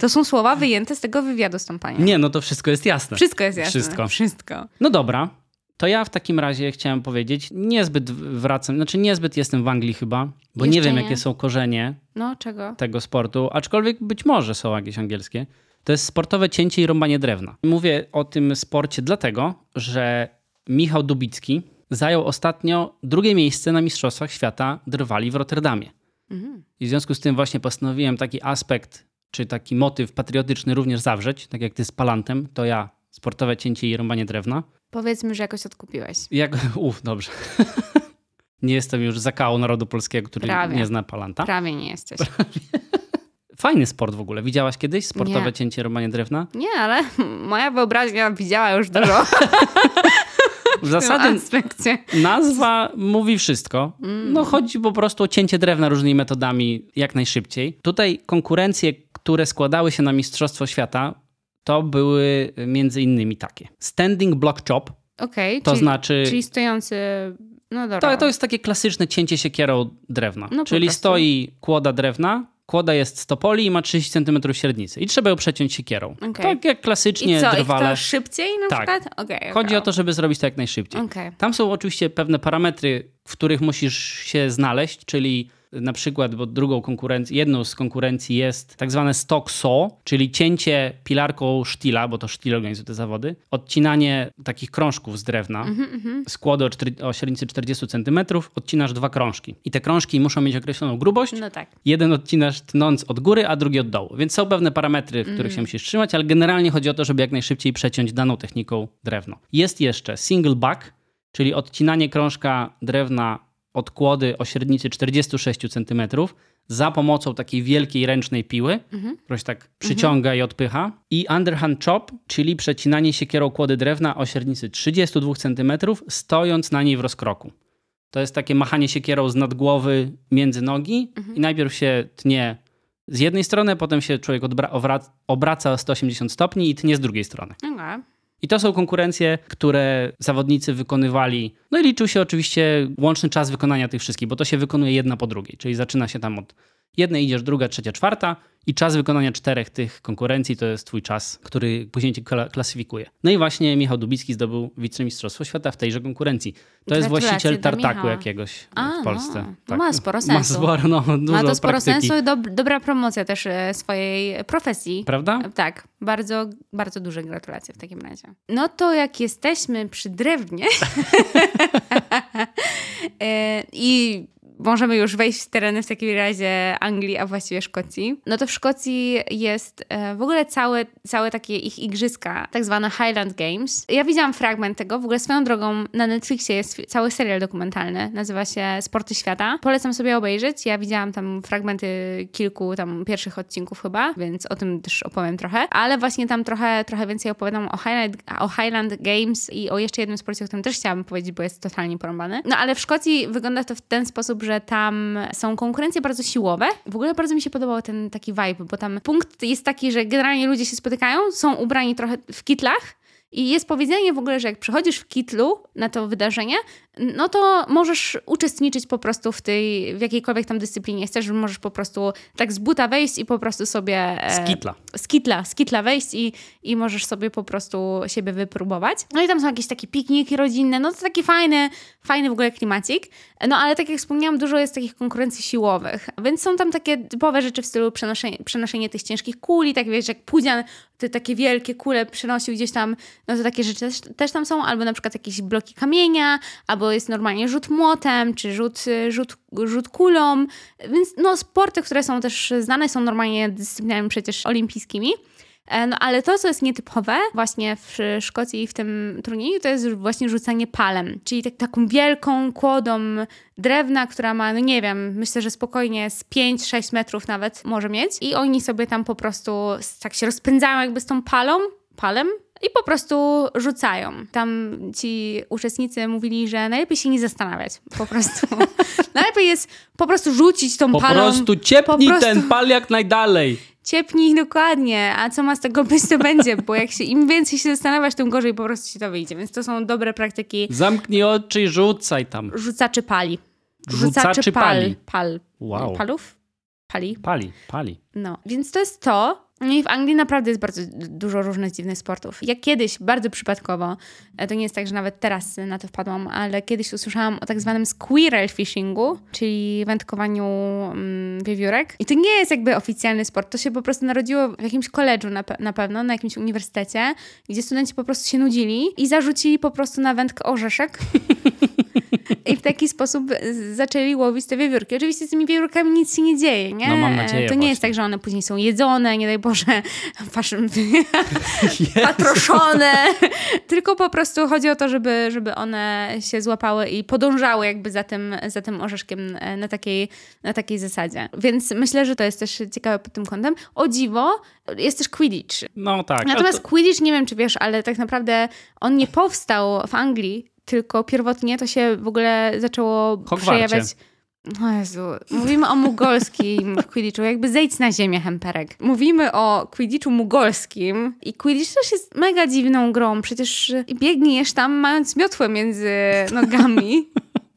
To są słowa wyjęte z tego wywiadu z tą panią. Nie, no to wszystko jest jasne. Wszystko jest jasne. Wszystko. Wszystko. No dobra, to ja w takim razie chciałem powiedzieć, niezbyt wracam, znaczy niezbyt jestem w Anglii chyba, bo nie Jeszcze wiem nie. jakie są korzenie No, tego sportu, aczkolwiek być może są jakieś angielskie. To jest sportowe cięcie i rąbanie drewna. Mówię o tym sporcie dlatego, że Michał Dubicki zajął ostatnio drugie miejsce na Mistrzostwach Świata drwali w Rotterdamie. Mhm. I w związku z tym właśnie postanowiłem taki aspekt, czy taki motyw patriotyczny również zawrzeć, tak jak ty z palantem, to ja sportowe cięcie i rąbanie drewna. Powiedzmy, że jakoś odkupiłeś. Jak, uf, dobrze. nie jestem już zakału narodu polskiego, który Prawie. nie zna palanta. Prawie nie jesteś. Fajny sport w ogóle. Widziałaś kiedyś sportowe Nie. cięcie rąbanie drewna? Nie, ale moja wyobraźnia widziała już dużo W zasadzie nazwa mówi wszystko. Mm. No chodzi po prostu o cięcie drewna różnymi metodami jak najszybciej. Tutaj konkurencje, które składały się na Mistrzostwo Świata, to były między innymi takie. Standing block chop, Okej, to czyli, znaczy... czyli stojący... No dobra. To, to jest takie klasyczne cięcie siekierą drewna. No Czyli stoi kłoda drewna, kłoda jest z topoli i ma 30 cm średnicy. I trzeba ją przeciąć siekierą. Okej. Tak jak klasycznie I co, i drwale. kto szybciej na Tak. przykład? Okej. Chodzi o to, żeby zrobić to jak najszybciej. Tam są oczywiście pewne parametry, w których musisz się znaleźć, czyli na przykład, bo drugą konkurencją, jedną z konkurencji jest tak zwane stock saw, czyli cięcie pilarką sztila, bo to sztil organizuje te zawody, odcinanie takich krążków z drewna, Mhm, kłody o, o średnicy 40 cm, odcinasz dwa krążki. I te krążki muszą mieć określoną grubość. No tak. Jeden odcinasz tnąc od góry, a drugi od dołu. Więc są pewne parametry, których Mm. się musisz trzymać, ale generalnie chodzi o to, żeby jak najszybciej przeciąć daną techniką drewno. Jest jeszcze single back, czyli odcinanie krążka drewna od kłody o średnicy 46 cm za pomocą takiej wielkiej ręcznej piły, Mhm. która się tak przyciąga i odpycha. I underhand chop, czyli przecinanie siekierą kłody drewna o średnicy 32 cm, stojąc na niej w rozkroku. To jest takie machanie siekierą z nadgłowy między nogi i najpierw się tnie z jednej strony, potem się człowiek obraca o 180 stopni i tnie z drugiej strony. I to są konkurencje, które zawodnicy wykonywali. No i liczył się oczywiście łączny czas wykonania tych wszystkich, bo to się wykonuje jedna po drugiej. Czyli zaczyna się tam od Jednej idziesz, druga, trzecia, czwarta i czas wykonania czterech tych konkurencji to jest twój czas, który później cię klasyfikuje. No i właśnie Michał Dubicki zdobył wicemistrzostwo świata w tejże konkurencji. To jest właściciel tartaku jakiegoś A, w Polsce. No, tak. Ma sporo sensu. Ma sporo, no, Ma to sporo praktyki. sensu i dob dobra promocja też e, swojej profesji. Prawda? Tak, bardzo, bardzo duże gratulacje w takim razie. No to jak jesteśmy przy drewnie e, i możemy już wejść w tereny w takim razie Anglii, a właściwie Szkocji. No to w Szkocji jest e, w ogóle całe, całe takie ich igrzyska, tak zwane Highland Games. Ja widziałam fragment tego, w ogóle swoją drogą na Netflixie jest cały serial dokumentalny, nazywa się Sporty Świata. Polecam sobie obejrzeć. Ja widziałam tam fragmenty kilku tam pierwszych odcinków chyba, więc o tym też opowiem trochę, ale właśnie tam trochę, trochę więcej opowiadam o Highland, o Highland Games i o jeszcze jednym sporcie, o którym też chciałam powiedzieć, bo jest totalnie porąbany. No ale w Szkocji wygląda to w ten sposób, że tam są konkurencje bardzo siłowe. W ogóle bardzo mi się podobał ten taki vibe, bo tam punkt jest taki, że generalnie ludzie się spotykają, są ubrani trochę w kitlach, i jest powiedzenie w ogóle, że jak przychodzisz w kitlu na to wydarzenie, no to możesz uczestniczyć po prostu w tej, w jakiejkolwiek tam dyscyplinie chcesz, możesz po prostu tak z buta wejść i po prostu sobie... Z kitla. E, z kitla, z kitla wejść i, i możesz sobie po prostu siebie wypróbować. No i tam są jakieś takie pikniki rodzinne, no to taki fajny, fajny w ogóle klimacik. No ale tak jak wspomniałam, dużo jest takich konkurencji siłowych, więc są tam takie typowe rzeczy w stylu przenoszenie, przenoszenie tych ciężkich kuli, tak wiesz, jak Pudzian te takie wielkie kule przynosił gdzieś tam, no to takie rzeczy też, też tam są, albo na przykład jakieś bloki kamienia, albo jest normalnie rzut młotem, czy rzut, rzut, rzut kulą, więc no sporty, które są też znane, są normalnie dyscyplinami przecież olimpijskimi. No ale to, co jest nietypowe właśnie w Szkocji i w tym turnieju, to jest właśnie rzucanie palem, czyli tak, taką wielką kłodą drewna, która ma, no nie wiem, myślę, że spokojnie z 5-6 metrów nawet może mieć. I oni sobie tam po prostu tak się rozpędzają jakby z tą palą, palem, i po prostu rzucają. Tam ci uczestnicy mówili, że najlepiej się nie zastanawiać. Po prostu. najlepiej jest po prostu rzucić tą po palą. Prostu ciepnij po prostu ten pal jak najdalej. Ciepnij dokładnie, a co ma z tego być, to będzie, bo jak się im więcej się zastanawiasz, tym gorzej po prostu ci to wyjdzie. Więc to są dobre praktyki. Zamknij oczy i rzucaj tam. Rzucaczy pali. Rzucaczy pal. pali. Pal. Wow. Palów? Pali. Pali, pali. No, więc to jest to. No i w Anglii naprawdę jest bardzo dużo różnych dziwnych sportów. Jak kiedyś, bardzo przypadkowo, e, to nie jest tak, że nawet teraz na to wpadłam, ale kiedyś usłyszałam o tak zwanym squirrel fishingu, czyli wędkowaniu mm, wiewiórek. I to nie jest jakby oficjalny sport, to się po prostu narodziło w jakimś koledżu na, pe na pewno, na jakimś uniwersytecie, gdzie studenci po prostu się nudzili i zarzucili po prostu na wędkę orzeszek. I w taki sposób zaczęli łowić te wiewiórki. Oczywiście z tymi wiewiórkami nic się nie dzieje, nie? No mam nadzieję To nie właśnie. jest tak, że one później są jedzone, nie daj Boże, patroszone. Tylko po prostu chodzi o to, żeby, żeby one się złapały i podążały jakby za tym, za tym orzeszkiem na takiej, na takiej zasadzie. Więc myślę, że to jest też ciekawe pod tym kątem. O dziwo, jest też Quidditch. No tak. Natomiast to... Quidditch, nie wiem czy wiesz, ale tak naprawdę on nie powstał w Anglii, tylko pierwotnie to się w ogóle zaczęło Hogwarcie. przejawiać. O Jezu, mówimy o mugolskim Quidditchu, jakby zejdź na ziemię, Hemperek. Mówimy o Quidditchu mugolskim i Quidditch też jest mega dziwną grą, przecież biegniesz tam mając miotłę między nogami.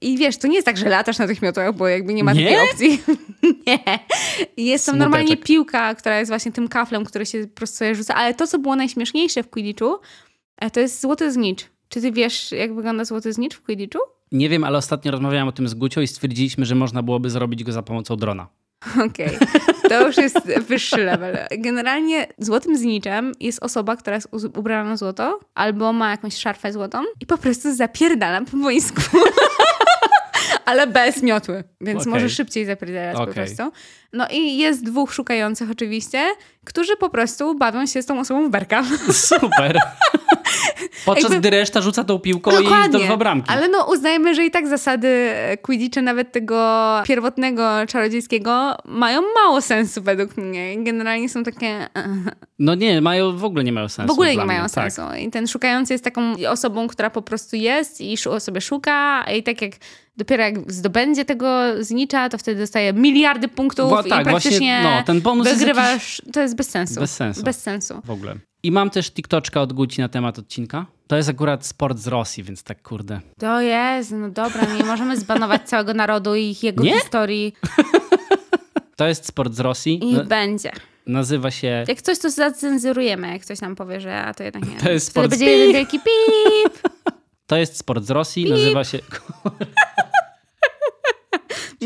I wiesz, to nie jest tak, że latasz na tych miotłach, bo jakby nie ma Nie? takiej opcji. nie. Jest tam Smuteczek. normalnie piłka, która jest właśnie tym kaflem, który się po prostu rzuca. Ale to, co było najśmieszniejsze w Quidditchu, e, to jest złoty znicz. Czy ty wiesz, jak wygląda złoty znicz w Quidditchu? Nie wiem, ale ostatnio rozmawiałam o tym z Gucią i stwierdziliśmy, że można byłoby zrobić go za pomocą drona. Okej, to już jest wyższy level. Generalnie złotym zniczem jest osoba, która jest ubrana na złoto albo ma jakąś szarfę złotą i po prostu zapierdala po boisku. Ale bez miotły, więc Okej. może szybciej zapierdalać po Okej. prostu. No i jest dwóch szukających oczywiście, którzy po prostu bawią się z tą osobą w berka. Super. Podczas Jakby- gdy reszta rzuca tą piłką i do dwa bramki. Ale no uznajmy, że i tak zasady Quidditcha, nawet tego pierwotnego czarodziejskiego, mają mało sensu według mnie. Generalnie są takie... e, No nie, mają, w ogóle nie mają sensu. w ogóle nie mają mnie. Tak. sensu. I ten szukający jest taką osobą, która po prostu jest i sobie szuka i tak jak dopiero jak zdobędzie tego znicza, to wtedy dostaje miliardy punktów Bo i tak, praktycznie właśnie, no, ten bonus jest wygrywasz. To jest bez sensu. Bez sensu. Bez sensu. W ogóle. I mam też TikToczka od Guci na temat odcinka. To jest akurat sport z Rosji, więc tak kurde. To jest, no dobra, nie możemy zbanować całego narodu i ich jego Nie? historii. To jest sport z Rosji. I Na- będzie. Nazywa się... Jak coś, to zacenzurujemy, jak ktoś nam powie, że a to jednak nie. To jest Wtedy sport będzie z jeden wielki pip. To jest sport z Rosji. Nazywa się...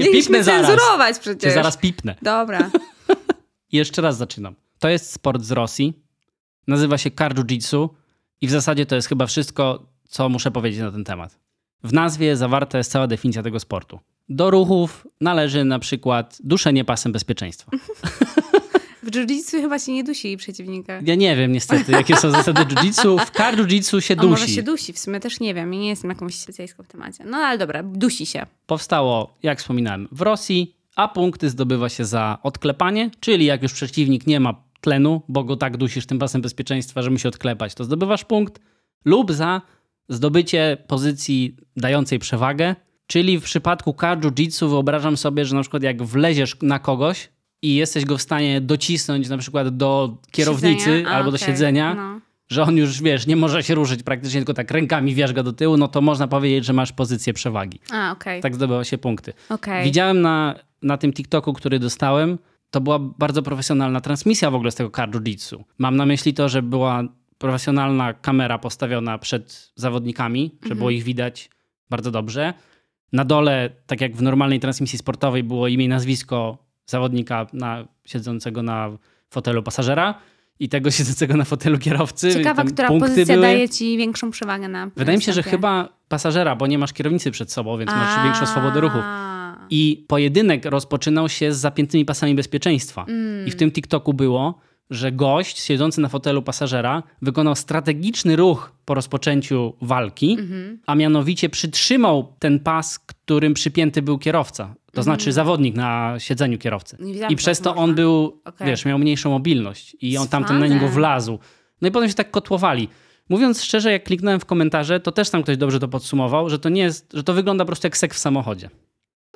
Cię Mieliśmy zaraz. cenzurować Cię przecież. zaraz pipnę. Dobra. Jeszcze raz zaczynam. To jest sport z Rosji. Nazywa się kar jiu-jitsu i w zasadzie to jest chyba wszystko, co muszę powiedzieć na ten temat. W nazwie zawarta jest cała definicja tego sportu. Do ruchów należy na przykład duszenie pasem bezpieczeństwa. W jiu-jitsu chyba się nie dusi przeciwnika. Ja nie wiem niestety, jakie są zasady jiu-jitsu. W kar jiu-jitsu się A może dusi. się dusi, w sumie też nie wiem. Ja nie jestem jakąś specjalistką w temacie. No ale dobra, dusi się. Powstało, jak wspominałem, w Rosji, a punkty zdobywa się za odklepanie, czyli jak już przeciwnik nie ma tlenu, bo go tak dusisz tym pasem bezpieczeństwa, że musi odklepać, to zdobywasz punkt, lub za zdobycie pozycji dającej przewagę, czyli w przypadku kar jiu-jitsu wyobrażam sobie, że na przykład jak wleziesz na kogoś i jesteś go w stanie docisnąć na przykład do kierownicy? A, albo do okej. siedzenia, No. że on już, wiesz, nie może się ruszyć praktycznie, tylko tak rękami wiesz go do tyłu, no to można powiedzieć, że masz pozycję przewagi. A, okej. Tak zdobywa się punkty. Okej. Widziałem na, na tym TikToku, który dostałem, to była bardzo profesjonalna transmisja w ogóle z tego kar jiu-jitsu. Mam na myśli to, że była profesjonalna kamera postawiona przed zawodnikami, że było ich widać bardzo dobrze. Na dole, tak jak w normalnej transmisji sportowej, było imię i nazwisko zawodnika na, siedzącego na fotelu pasażera i tego siedzącego na fotelu kierowcy. Ciekawa, która pozycja były. daje ci większą przewagę na Wydaje mi się, że chyba pasażera, bo nie masz kierownicy przed sobą, więc masz większą swobodę ruchów. I pojedynek rozpoczynał się z zapiętymi pasami bezpieczeństwa. Mm. I w tym TikToku było, że gość siedzący na fotelu pasażera wykonał strategiczny ruch po rozpoczęciu walki, Mhm. a mianowicie przytrzymał ten pas, którym przypięty był kierowca. To znaczy zawodnik na siedzeniu kierowcy. I przez to można. on był, Okej. wiesz, miał mniejszą mobilność i on tamten na niego wlazł. No i potem się tak kotłowali. Mówiąc szczerze, jak kliknąłem w komentarze, to też tam ktoś dobrze to podsumował, że to nie jest, że to wygląda po prostu jak seks w samochodzie.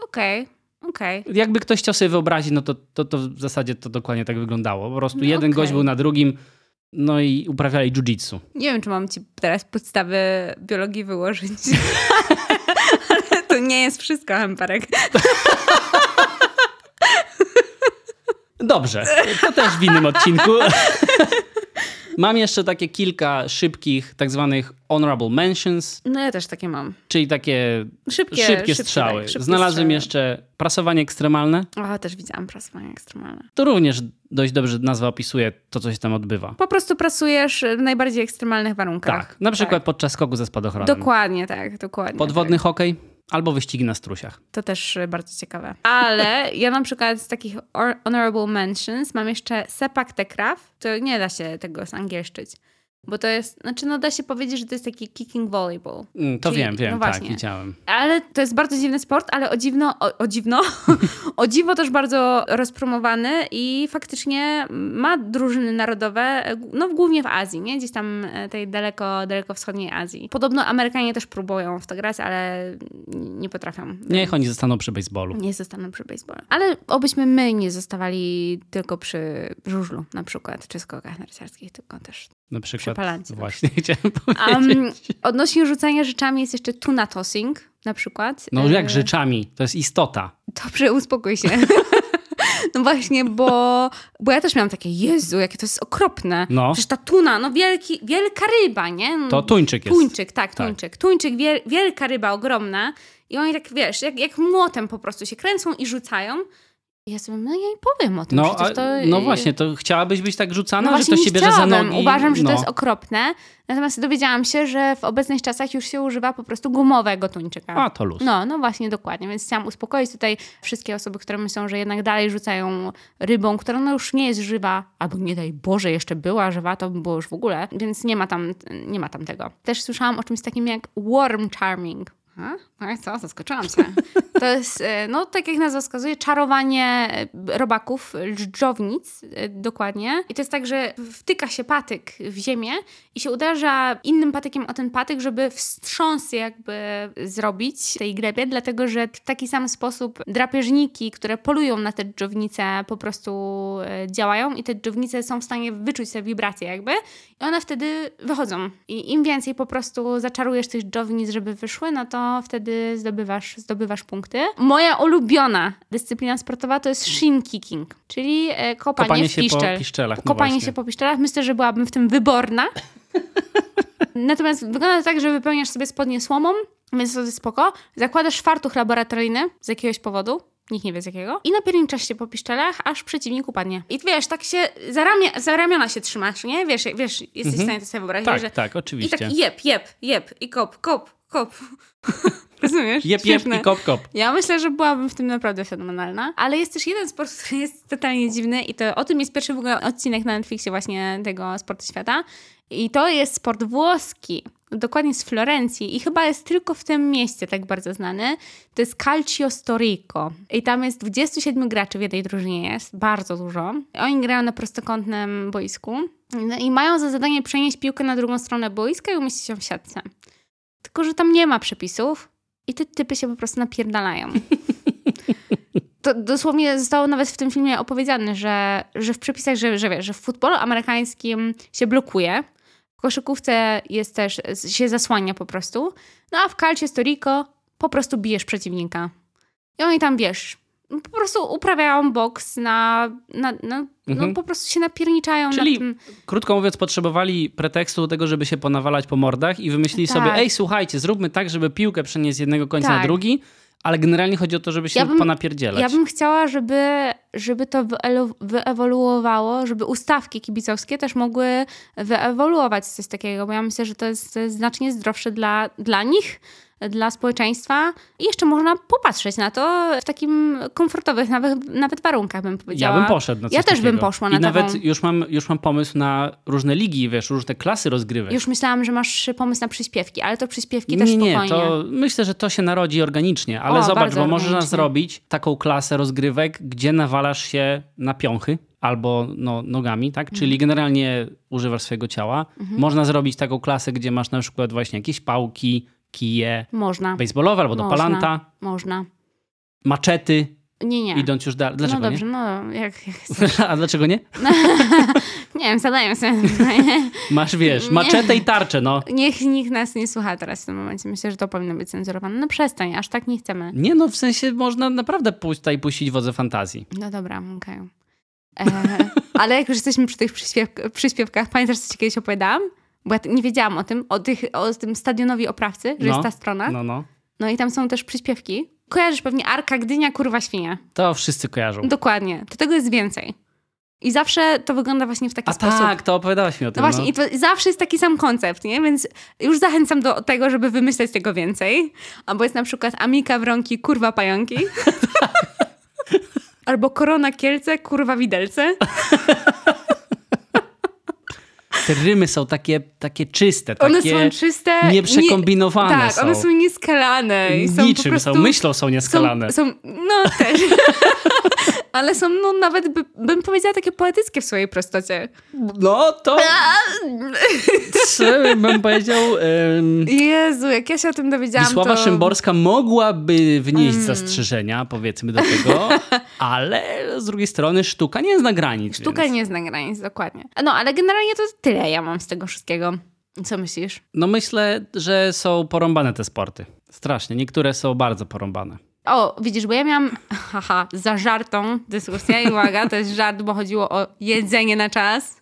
Okej, okej. Jakby ktoś chciał sobie wyobrazić, no to, to, to w zasadzie to dokładnie tak wyglądało. Po prostu No jeden okej. gość był na drugim, no i uprawiali jiu-jitsu. Nie wiem, czy mam ci teraz podstawy biologii wyłożyć. To nie jest wszystko, Hemperek. Dobrze, to też w innym odcinku. Mam jeszcze takie kilka szybkich, tak zwanych honorable mentions, No ja też takie mam. czyli takie Szybkie, szybkie, strzały. tak, szybkie Znalazłem strzały. jeszcze prasowanie ekstremalne. O, też widziałam prasowanie ekstremalne. To również dość dobrze nazwa opisuje to, co się tam odbywa. Po prostu pracujesz w najbardziej ekstremalnych warunkach. Tak, na przykład podczas skoku ze spadochronem. Dokładnie tak, dokładnie. Podwodny tak. hokej albo wyścigi na strusiach. To też y, bardzo ciekawe. Ale ja na przykład z takich or- honorable mentions mam jeszcze sepak tekraf. To nie da się tego zangielszczyć. Bo to jest, znaczy no da się powiedzieć, że to jest taki kicking volleyball. Mm, To Czyli- wiem, wiem, no tak, widziałem. Ale to jest bardzo dziwny sport, ale o dziwno, o, o dziwno, o dziwo też bardzo rozpromowany i faktycznie ma drużyny narodowe, no głównie w Azji, nie? Gdzieś tam e, tej daleko, daleko wschodniej Azji. Podobno Amerykanie też próbują w to grać, ale nie potrafią. Niech oni zostaną przy baseballu. Nie zostaną przy baseballu. Ale obyśmy my nie zostawali tylko przy żużlu na przykład, czy skokach narciarskich, tylko też. Na przykład. Właśnie chciałem powiedzieć. Um, odnośnie rzucania rzeczami jest jeszcze tuna tossing na przykład. No E, jak rzeczami, to jest istota. Dobrze, uspokój się. No właśnie, bo, bo ja też miałam takie, Jezu, jakie to jest okropne. No. Przecież ta tuna, no wielki, wielka ryba, nie? No, To tuńczyk jest. Tuńczyk, tak, Tak. tuńczyk. Tuńczyk, wiel, wielka ryba, ogromna. I oni tak, wiesz, jak, jak młotem po prostu się kręcą i rzucają. Ja sobie, no ja nie powiem o tym, No, a, to... no właśnie, to chciałabyś być tak rzucana, No że to się bierze za nogi? Uważam, że no. to jest okropne. Natomiast dowiedziałam się, że w obecnych czasach już się używa po prostu gumowego tuńczyka. A, to luz. No, no właśnie, dokładnie. Więc chciałam uspokoić tutaj wszystkie osoby, które myślą, że jednak dalej rzucają rybą, która no już nie jest żywa, albo nie daj Boże, jeszcze była żywa, to by było już w ogóle, więc nie ma tam, nie ma tam tego. Też słyszałam o czymś takim jak worm charming. I co? Zaskoczyłam cię. To jest, e, no tak jak nazwa wskazuje, czarowanie e, robaków, dżdżownic e, dokładnie. I to jest tak, że wtyka się patyk w ziemię i się uderza innym patykiem o ten patyk, żeby wstrząs jakby zrobić tej glebie, dlatego że w taki sam sposób drapieżniki, które polują na te dżdżownice po prostu działają i te dżdżownice są w stanie wyczuć te wibracje jakby i one wtedy wychodzą. I im więcej po prostu zaczarujesz tych dżdżownic, żeby wyszły, no to to wtedy zdobywasz, zdobywasz punkty. Moja ulubiona dyscyplina sportowa to jest shin kicking, czyli e, kopanie, Kopanie w się piszczel. po piszczelach. No Kopanie właśnie. się po piszczelach. Myślę, że byłabym w tym wyborna. Natomiast wygląda to tak, że wypełniasz sobie spodnie słomą, więc to jest spoko. Zakładasz fartuch laboratoryjny z jakiegoś powodu. Nikt nie wie z jakiego. I napierniczasz się po piszczelach, aż przeciwnik upadnie. I wiesz, tak się za, ramia, za ramiona się trzymasz, nie? Wiesz, wiesz jesteś w stanie to sobie wyobrazić, Tak, że... tak, I oczywiście. tak jep, jep, jep i kop, kop, kop. Rozumiesz? Jep, jep i kop, kop. Ja myślę, że byłabym w tym naprawdę fenomenalna. Ale jest też jeden sport, który jest totalnie dziwny i to o tym jest pierwszy w ogóle odcinek na Netflixie właśnie tego sportu świata. I to jest sport włoski. Dokładnie z Florencji i chyba jest tylko w tym mieście tak bardzo znany. To jest Calcio Storico. I tam jest 27 graczy w jednej drużynie jest, bardzo dużo. Oni grają na prostokątnym boisku No i mają za zadanie przenieść piłkę na drugą stronę boiska i umieścić ją w siatce. Tylko, że tam nie ma przepisów i te typy się po prostu napierdalają. To dosłownie zostało nawet w tym filmie opowiedziane, że, że w przepisach, że, że wiesz, że w futbolu amerykańskim się blokuje, w koszykówce jest też, się zasłania po prostu, no a w Calcio Storico po prostu bijesz przeciwnika. I oni tam, wiesz, po prostu uprawiają boks na, na, na no Mhm. po prostu się napierniczają Czyli na tym. Krótko mówiąc, potrzebowali pretekstu do tego, żeby się ponawalać po mordach i wymyślili Tak. sobie, ej, słuchajcie, zróbmy tak, żeby piłkę przenieść z jednego końca na Tak. drugi, ale generalnie chodzi o to, żeby się Ja bym- ponapierdzielać. Ja bym chciała, żeby, żeby to wyewoluowało, żeby ustawki kibicowskie też mogły wyewoluować coś takiego, bo ja myślę, że to jest znacznie zdrowsze dla, dla nich, dla społeczeństwa i jeszcze można popatrzeć na to w takim komfortowych nawet, nawet warunkach, bym Ja powiedziała. bym poszedł na coś Ja też bym takiego. poszła na I nawet taką- już mam, już mam pomysł na różne ligi, wiesz, różne klasy rozgrywek. Już myślałam, że masz pomysł na przyśpiewki, ale to przyśpiewki też nie, nie, spokojnie. to myślę, że to się narodzi organicznie, ale O, zobacz, bo można zrobić taką klasę rozgrywek, gdzie nawalasz się na piąchy albo no, nogami, tak? Mhm. Czyli generalnie używasz swojego ciała. Można zrobić taką klasę, gdzie masz na przykład właśnie jakieś pałki, kije Można. baseballowe albo do Można. palanta, Można. maczety, Nie, nie. idąc już dalej. Dlaczego no dobrze, no jak, jak nie? A dlaczego nie? Nie wiem, zadaję sobie pytanie. Masz, wiesz, Nie. maczetę i tarczę, no. Niech nikt nas nie słucha teraz w tym momencie. Myślę, że to powinno być cenzurowane. No przestań, aż tak nie chcemy. Nie no, w sensie można naprawdę pójść tutaj puścić wodze fantazji. No dobra, okej. E, Ale jak już jesteśmy przy tych przyśpiew- przyśpiewkach, pamiętasz, co ci kiedyś opowiadałam? Bo ja nie wiedziałam o tym, o, tych, o tym stadionowi oprawcy, że No, jest ta strona. No. No, no. i tam są też przyśpiewki. Kojarzysz pewnie Arka, Gdynia, Kurwa, Świnia. To wszyscy kojarzą. Dokładnie. To tego jest więcej. I zawsze to wygląda właśnie w taki A sposób. tak, to opowiadałaś mi o No tym. właśnie, no. i to zawsze jest taki sam koncept, nie? Więc już zachęcam do tego, żeby wymyśleć tego więcej. Albo jest na przykład Amika Wronki, kurwa pająki. Albo Korona Kielce, kurwa widelce. Te rymy są takie, takie czyste, One takie są czyste. nieprzekombinowane nie, są. Tak, one są nieskalane. I są po Niczym prostu, są, myślą są nieskalane. Są, są, no też. Ale są, no nawet by, bym powiedziała, takie poetyckie w swojej prostocie. No to co bym powiedział... em, Jezu, jak ja się o tym dowiedziałam, Wisława to... Szymborska mogłaby wnieść Mm. zastrzeżenia, powiedzmy do tego, ale z drugiej strony sztuka nie zna granic. Sztuka więc... nie zna granic, dokładnie. No, ale generalnie to tyle ja mam z tego wszystkiego. Co myślisz? No myślę, że są porąbane te sporty. Strasznie. Niektóre są bardzo porąbane. O, widzisz, bo ja miałam, haha, zażartą dyskusję i uwaga, to jest żart, bo chodziło o jedzenie na czas.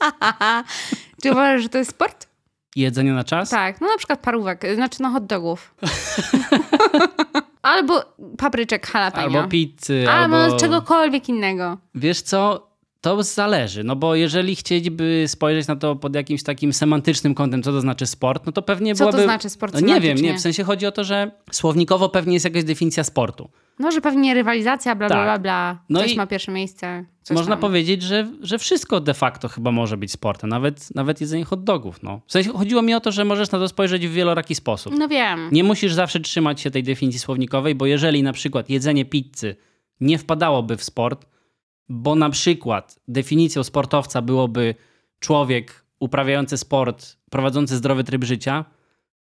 Czy uważasz, że to jest sport? Jedzenie na czas? Tak, no na przykład parówek, znaczy no hot dogów. albo papryczek jalapeno. Albo pizzy, Albo albo... czegokolwiek innego. Wiesz co? To zależy, no bo jeżeli chcieliby spojrzeć na to pod jakimś takim semantycznym kątem, co to znaczy sport, no to pewnie Co byłaby... to znaczy sport No nie wiem, nie, w sensie chodzi o to, że słownikowo pewnie jest jakaś definicja sportu. No, że pewnie rywalizacja, bla, bla, Tak. bla, bla. No Coś i ma pierwsze miejsce. Można tam. powiedzieć, że, że wszystko de facto chyba może być sportem, nawet, nawet jedzenie hot dogów. No. W sensie chodziło mi o to, że możesz na to spojrzeć w wieloraki sposób. No wiem. Nie musisz zawsze trzymać się tej definicji słownikowej, bo jeżeli na przykład jedzenie pizzy nie wpadałoby w sport, bo na przykład definicją sportowca byłoby człowiek uprawiający sport, prowadzący zdrowy tryb życia,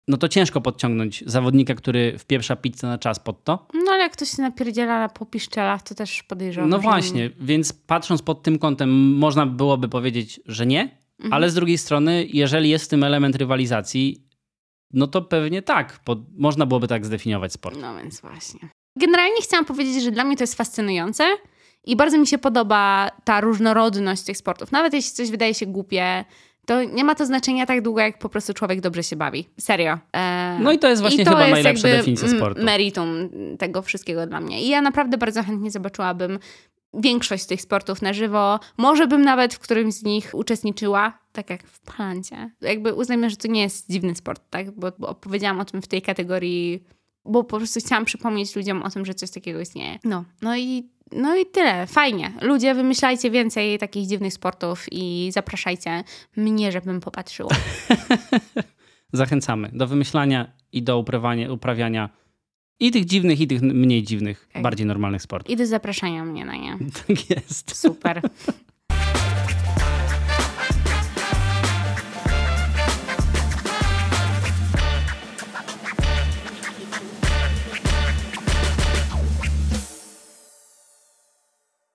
no to ciężko podciągnąć zawodnika, który wpieprza pizzę na czas pod to. No ale jak ktoś się napierdziela po piszczelach, to też podejrzewam. No właśnie, więc patrząc pod tym kątem, można byłoby powiedzieć, że nie, Mhm. ale z drugiej strony, jeżeli jest w tym element rywalizacji, no to pewnie tak, bo można byłoby tak zdefiniować sport. No więc właśnie. Generalnie chciałam powiedzieć, że dla mnie to jest fascynujące i bardzo mi się podoba ta różnorodność tych sportów. Nawet jeśli coś wydaje się głupie, to nie ma to znaczenia tak długo, jak po prostu człowiek dobrze się bawi. Serio. E... No i to jest właśnie to chyba jest najlepsza definicja sportu. Meritum tego wszystkiego dla mnie. I ja naprawdę bardzo chętnie zobaczyłabym większość tych sportów na żywo. Może bym nawet w którymś z nich uczestniczyła, tak jak w palancie. Jakby uznajmy, że to nie jest dziwny sport, tak? Bo, bo opowiedziałam o tym w tej kategorii, bo po prostu chciałam przypomnieć ludziom o tym, że coś takiego istnieje. No, no i no i tyle. Fajnie. Ludzie, wymyślajcie więcej takich dziwnych sportów i zapraszajcie mnie, żebym popatrzyła. Zachęcamy do wymyślania i do uprawiania, uprawiania i tych dziwnych, i tych mniej dziwnych, tak. bardziej normalnych sportów. I do zapraszania mnie na nie. Tak jest. Super.